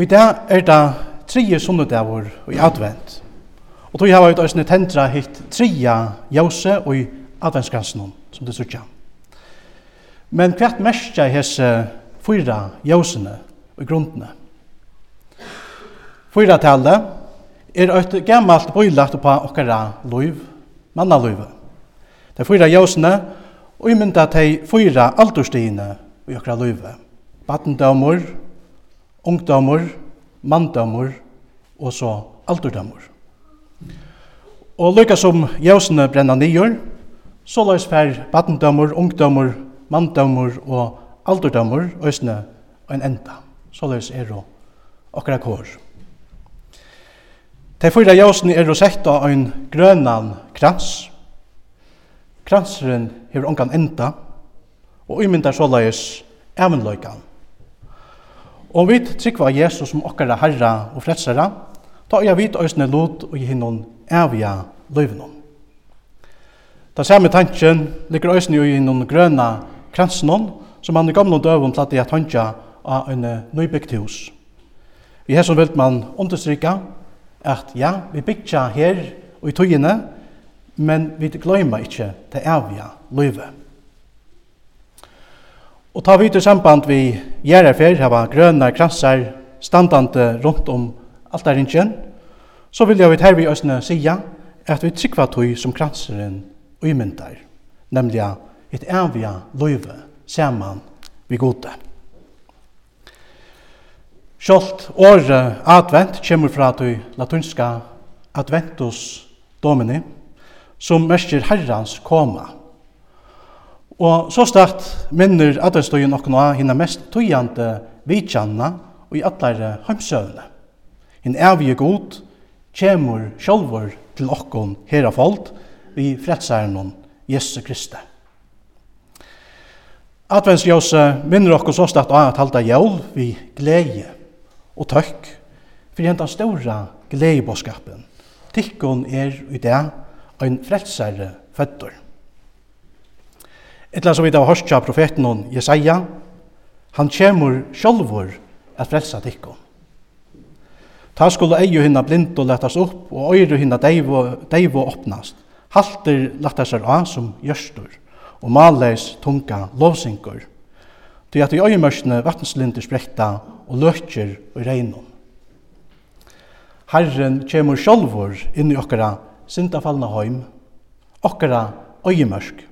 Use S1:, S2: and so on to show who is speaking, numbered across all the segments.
S1: Og i dag er det tredje sunnudavur i advent. Og tog hava ut òsne tendra hitt tredje jause og i adventskansen som det sørger. Men hvert merskja hese fyra jausene og grunnene. Fyra tallet er et gammalt bøylagt på okkara loiv, mannaloive. De fyra jausene og mynda tei fyra aldurstigene i okkara loive. Battendømur, ungdomur, mandamur og så alderdamur. Og lykka som jævsene brenna nyer, så løs fær badendamur, ungdomur, mandamur og alderdamur øsne en enda. Så løs er det akkurat kår. De fyra jævsene er å sette en grønan krans. Kranseren hever ongan enda, og umyndar så løs evenløykan. Og vi trykva Jesus som okkara herra og da. ta øya vit òsne lot og i hinnon evia løyvnum. Ta samme tanken ligger òsne i hinnon grøna kransen som han i gamle døvum platt i at hantja av en nøybygt hus. har så vilt man understryka at ja, vi byggja her og i tøyene, men vi gløyma ikkje det evia løyvet. Og ta vidt i samband vi gjerrefer, hava grønne kransar standande rundt om altarinjen, så vil jeg vidt her vi òsne sija at vi trykva tøy som kransaren uimyndar, nemlig et evige løyve saman vi gode. Sjolt året advent kommer fra tøy latunska adventus domini, som mersker herrans koma, Og så start minner advenstøyen okkur nå hinna mest tøyande vidtjanna og i atlare heimsøvne. Hinn evige god kjemur sjálfur til okkur herafold vi fredsærenon Jesu Kristi. Adventsjøse minner okkur så start av at halda jævl vi glede og tøkk for henta stora gledebåskapen. Tikkun er i det ein frelsare fødder. Etla som vi da hørstja profeten hon Jesaja, han kjemur sjálfur at frelsa tikkum. Ta skulle eiju hinna blind og lettast upp, og øyru hinna deivo, og opnast. Halter lettast er av som gjørstur, og maleis tunga lovsingur. Ty at i øyumørsne vattenslindir sprekta og løkjer og reinum. Herren kjemur sjálfur inn i okkara sindafallna heim, okkara øyumørsk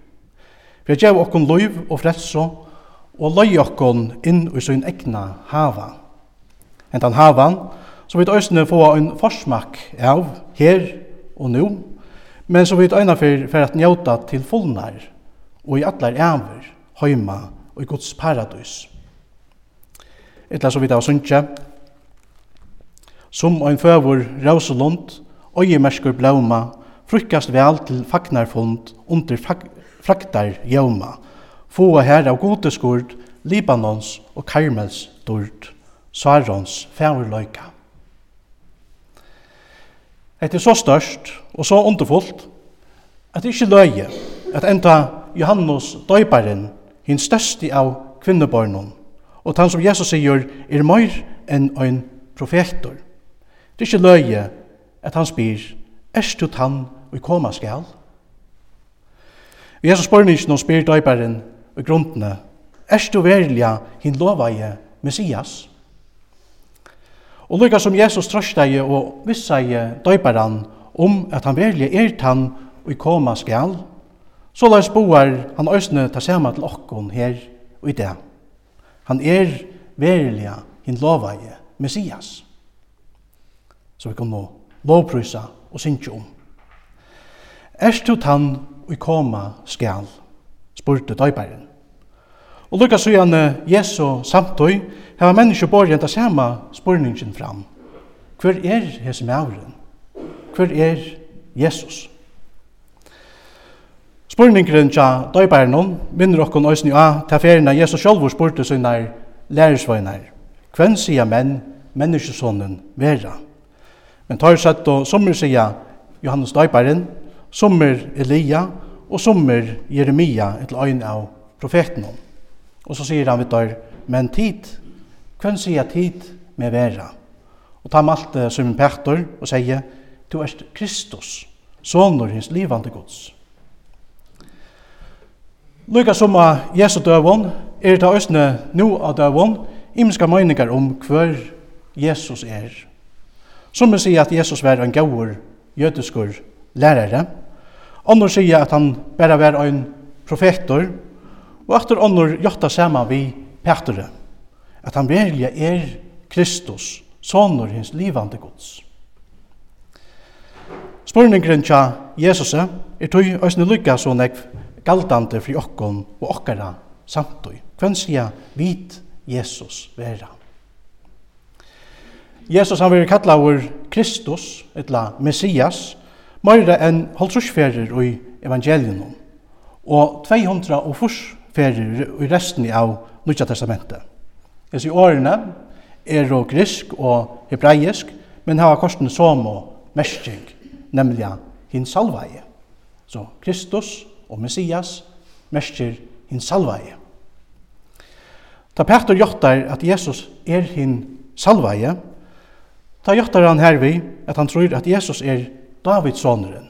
S1: for jeg gjev okkon loiv og fredso og løy okkon inn i sin egna hava. En den havan, så vi øysene få en forsmak av her og nu, men så vi øyna for, for at njauta til fullnar, og i allar æver, heima og i Guds paradis. Etla så vi av sunnkje, som ein føvor rauselund, øyemerskur blauma, frukkast vel til fagnarfund under fraktar jauma, fåa her av godeskord, Libanons og Karmels dord, Sarons færløyka. Det er så størst og så underfullt at det ikke løye at enda Johannes døyparen, hinn største av kvinnebornen, og han som Jesus sier er mer enn en profetor. Det er ikke løye at han spyr, er du tann og koma skal? Vi er ikke noen om spyrdøyperen og grunnene. Er du verlig hin lovaje Messias? Og lykka som Jesus trøsteie og visseie døyperen om at han verlig er tann og koma skal, så lans boar han òsne ta sema til okkon her og i det. Han er verlig hin lovaje Messias. Så vi kan nå lovprysa og synkje om. Er du tann og koma skal, spurte døyparen. Og lukka så gjerne Jesu samtøy, hava menneske borg enda sama spurningen fram. Hver er hese mauren? Hver er Jesus? Spurningin tja døybæren hon, minner okkon òsni a, ta ferina Jesus sjolvor spurte sinnar lærersvøynar. Hvem sier menn, menneskesonen vera. Men tar satt og sommer sier Johannes døybæren, sommer Elia og sommer Jeremia, et løgn av profeten. Og så sier han vidt men tid, hvem sier tid med vera? Og ta malte som en pektor og sier, du er Kristus, sonur hins livande gods. Lykka som av Jesu døvon, er det østne nu av døvon, imenska meiningar om hver Jesus er. Som vi sier at Jesus var en gaur jødeskur lærare. Onnur sier at han bare var ein profetor, og aftur onnur jotta saman vi Petre, at han virkelig er Kristus, sonur hins livande gods. Spurningren tja Jesus er tog òsne lykka så nekv galdande fri okkon og okkara samtøy. Hvem sier vit Jesus vera? Jesus han vil kalla vår Kristus, etla Messias, Møyre enn holtrusferer i evangelien og 240 ferir i resten av Nudja Testamentet. Hesi årene er og grisk og hebraisk, men har kosten som og mersking, nemlig hin salvaje. Så Kristus og Messias mestir hin salvaje. Ta Petter gjøttar at Jesus er hin salvaje, ta gjøttar han hervi at han tror at Jesus er Davids sonren,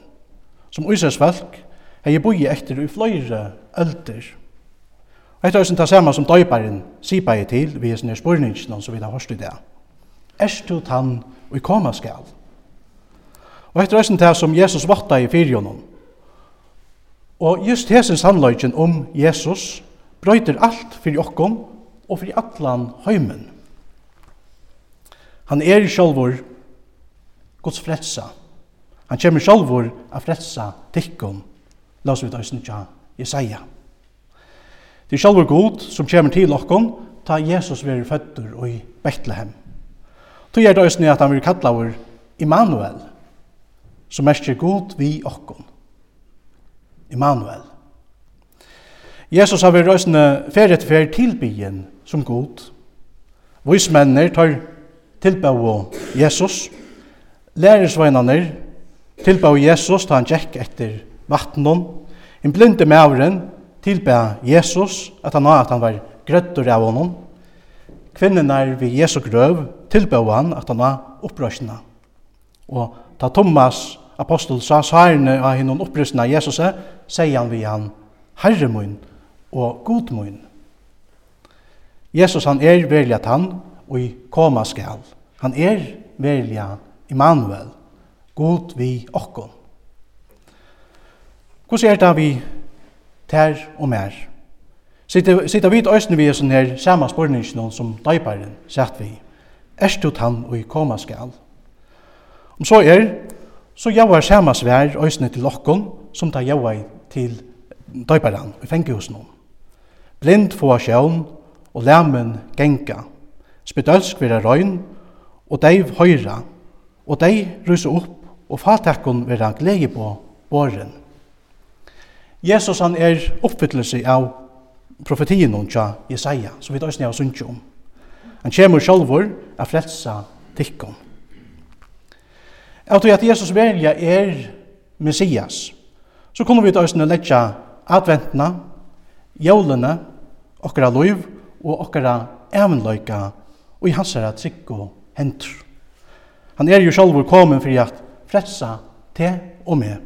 S1: som Israels folk hei boi etter i fløyre ølder. Og etter høysen ta samme som døybaren sipa i til vi hesne spurningsen som vi har hørst i det. Erst ut og i koma skal. Og etter høysen ta som Jesus vatta i fyrjonen. Og just hesens handløyken om Jesus brøyter alt fyrir okkom og fyrir allan heimen. Han er sjálfur Guds frelsa Han kommer sjálfur a fredsa tikkum, laus vi døysen tja Jesaja. Det er sjálfur god som kommer til okkom, ta Jesus veri føttur og i Bethlehem. Tu er døysen at han veri kallavur Immanuel, som mersker god vi okkom. Immanuel. Jesus har vært røysene ferie til ferie tilbyen som god. Vismenner tar tilbå Jesus. Lærersveinene tilbæv Jesus da han gikk etter vattnen. En blinde maveren tilbæv Jesus at han at han var grøttur av honom. Kvinnerne ved Jesu grøv tilbæv han at han var opprørsna. Og ta Thomas apostel sa særne av hinnom opprørsna Jesus, sier han vi han, Herre mun og god mun. Jesus han er verlig at han og i koma skal. Han er verlig Immanuel. God vi okkon. Hvordan er det vi tær og mer? Sitter vi øyne vi er sånn her samme spørningen som døyparen sagt vi. er ut han og i koma skal. Om så er, så jauar samme svær øyne til okkon som ta gjør til døyparen i fengi. Blind få sjøvn og lærmen genka. Spedølsk vera røyn og deiv høyra og dei rysa opp og fatakken vera glede på åren. Jesus han er oppfyllelse av profetien hon tja Jesaja, som vi døysni av sunnje om. Han kommer sjolvor a frelsa tikkum. Jeg tror at Jesus velja er Messias, så kunne vi døysni letja adventna, jólene, okkara loiv og okkara evenløyka og i hans herra trygg og hentur. Han er jo sjolvor komin fyrir at frelsa te og meg.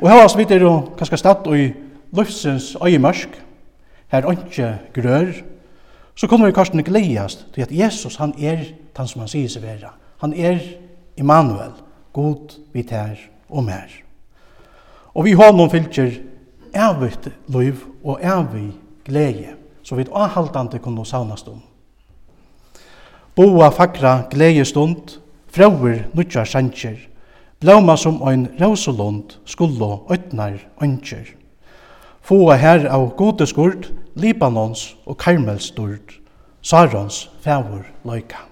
S1: Og her oss vidt er jo kanskje stadt og i løftsens øyemørsk, her ønske grør, så kunne vi kanskje gledast til at Jesus han er han som han sier seg vera. Han er Immanuel, god vi her og mer. Og vi har noen fylkjer evigt liv og evig glede, så vi avhaltande kunne savnast om. Boa fakra gledestund, Frauer nutjar sanger, blóma som ein rausolund skullo ötnar ønsker. Fåa her av godeskurt, Libanons og Karmelsturt, Sarons fævor loika.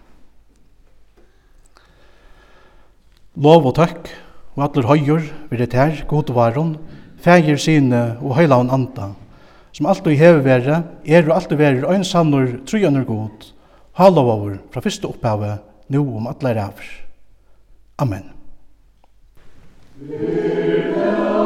S1: Lov og takk, og atler høyur, videt her, godvaron, fægir sine og høylaun anda, som alltid hever være, er og alltid være øynsannur, tryanur god, halavavur fra fyrste opphavet nu om alla ræver. Amen. Amen.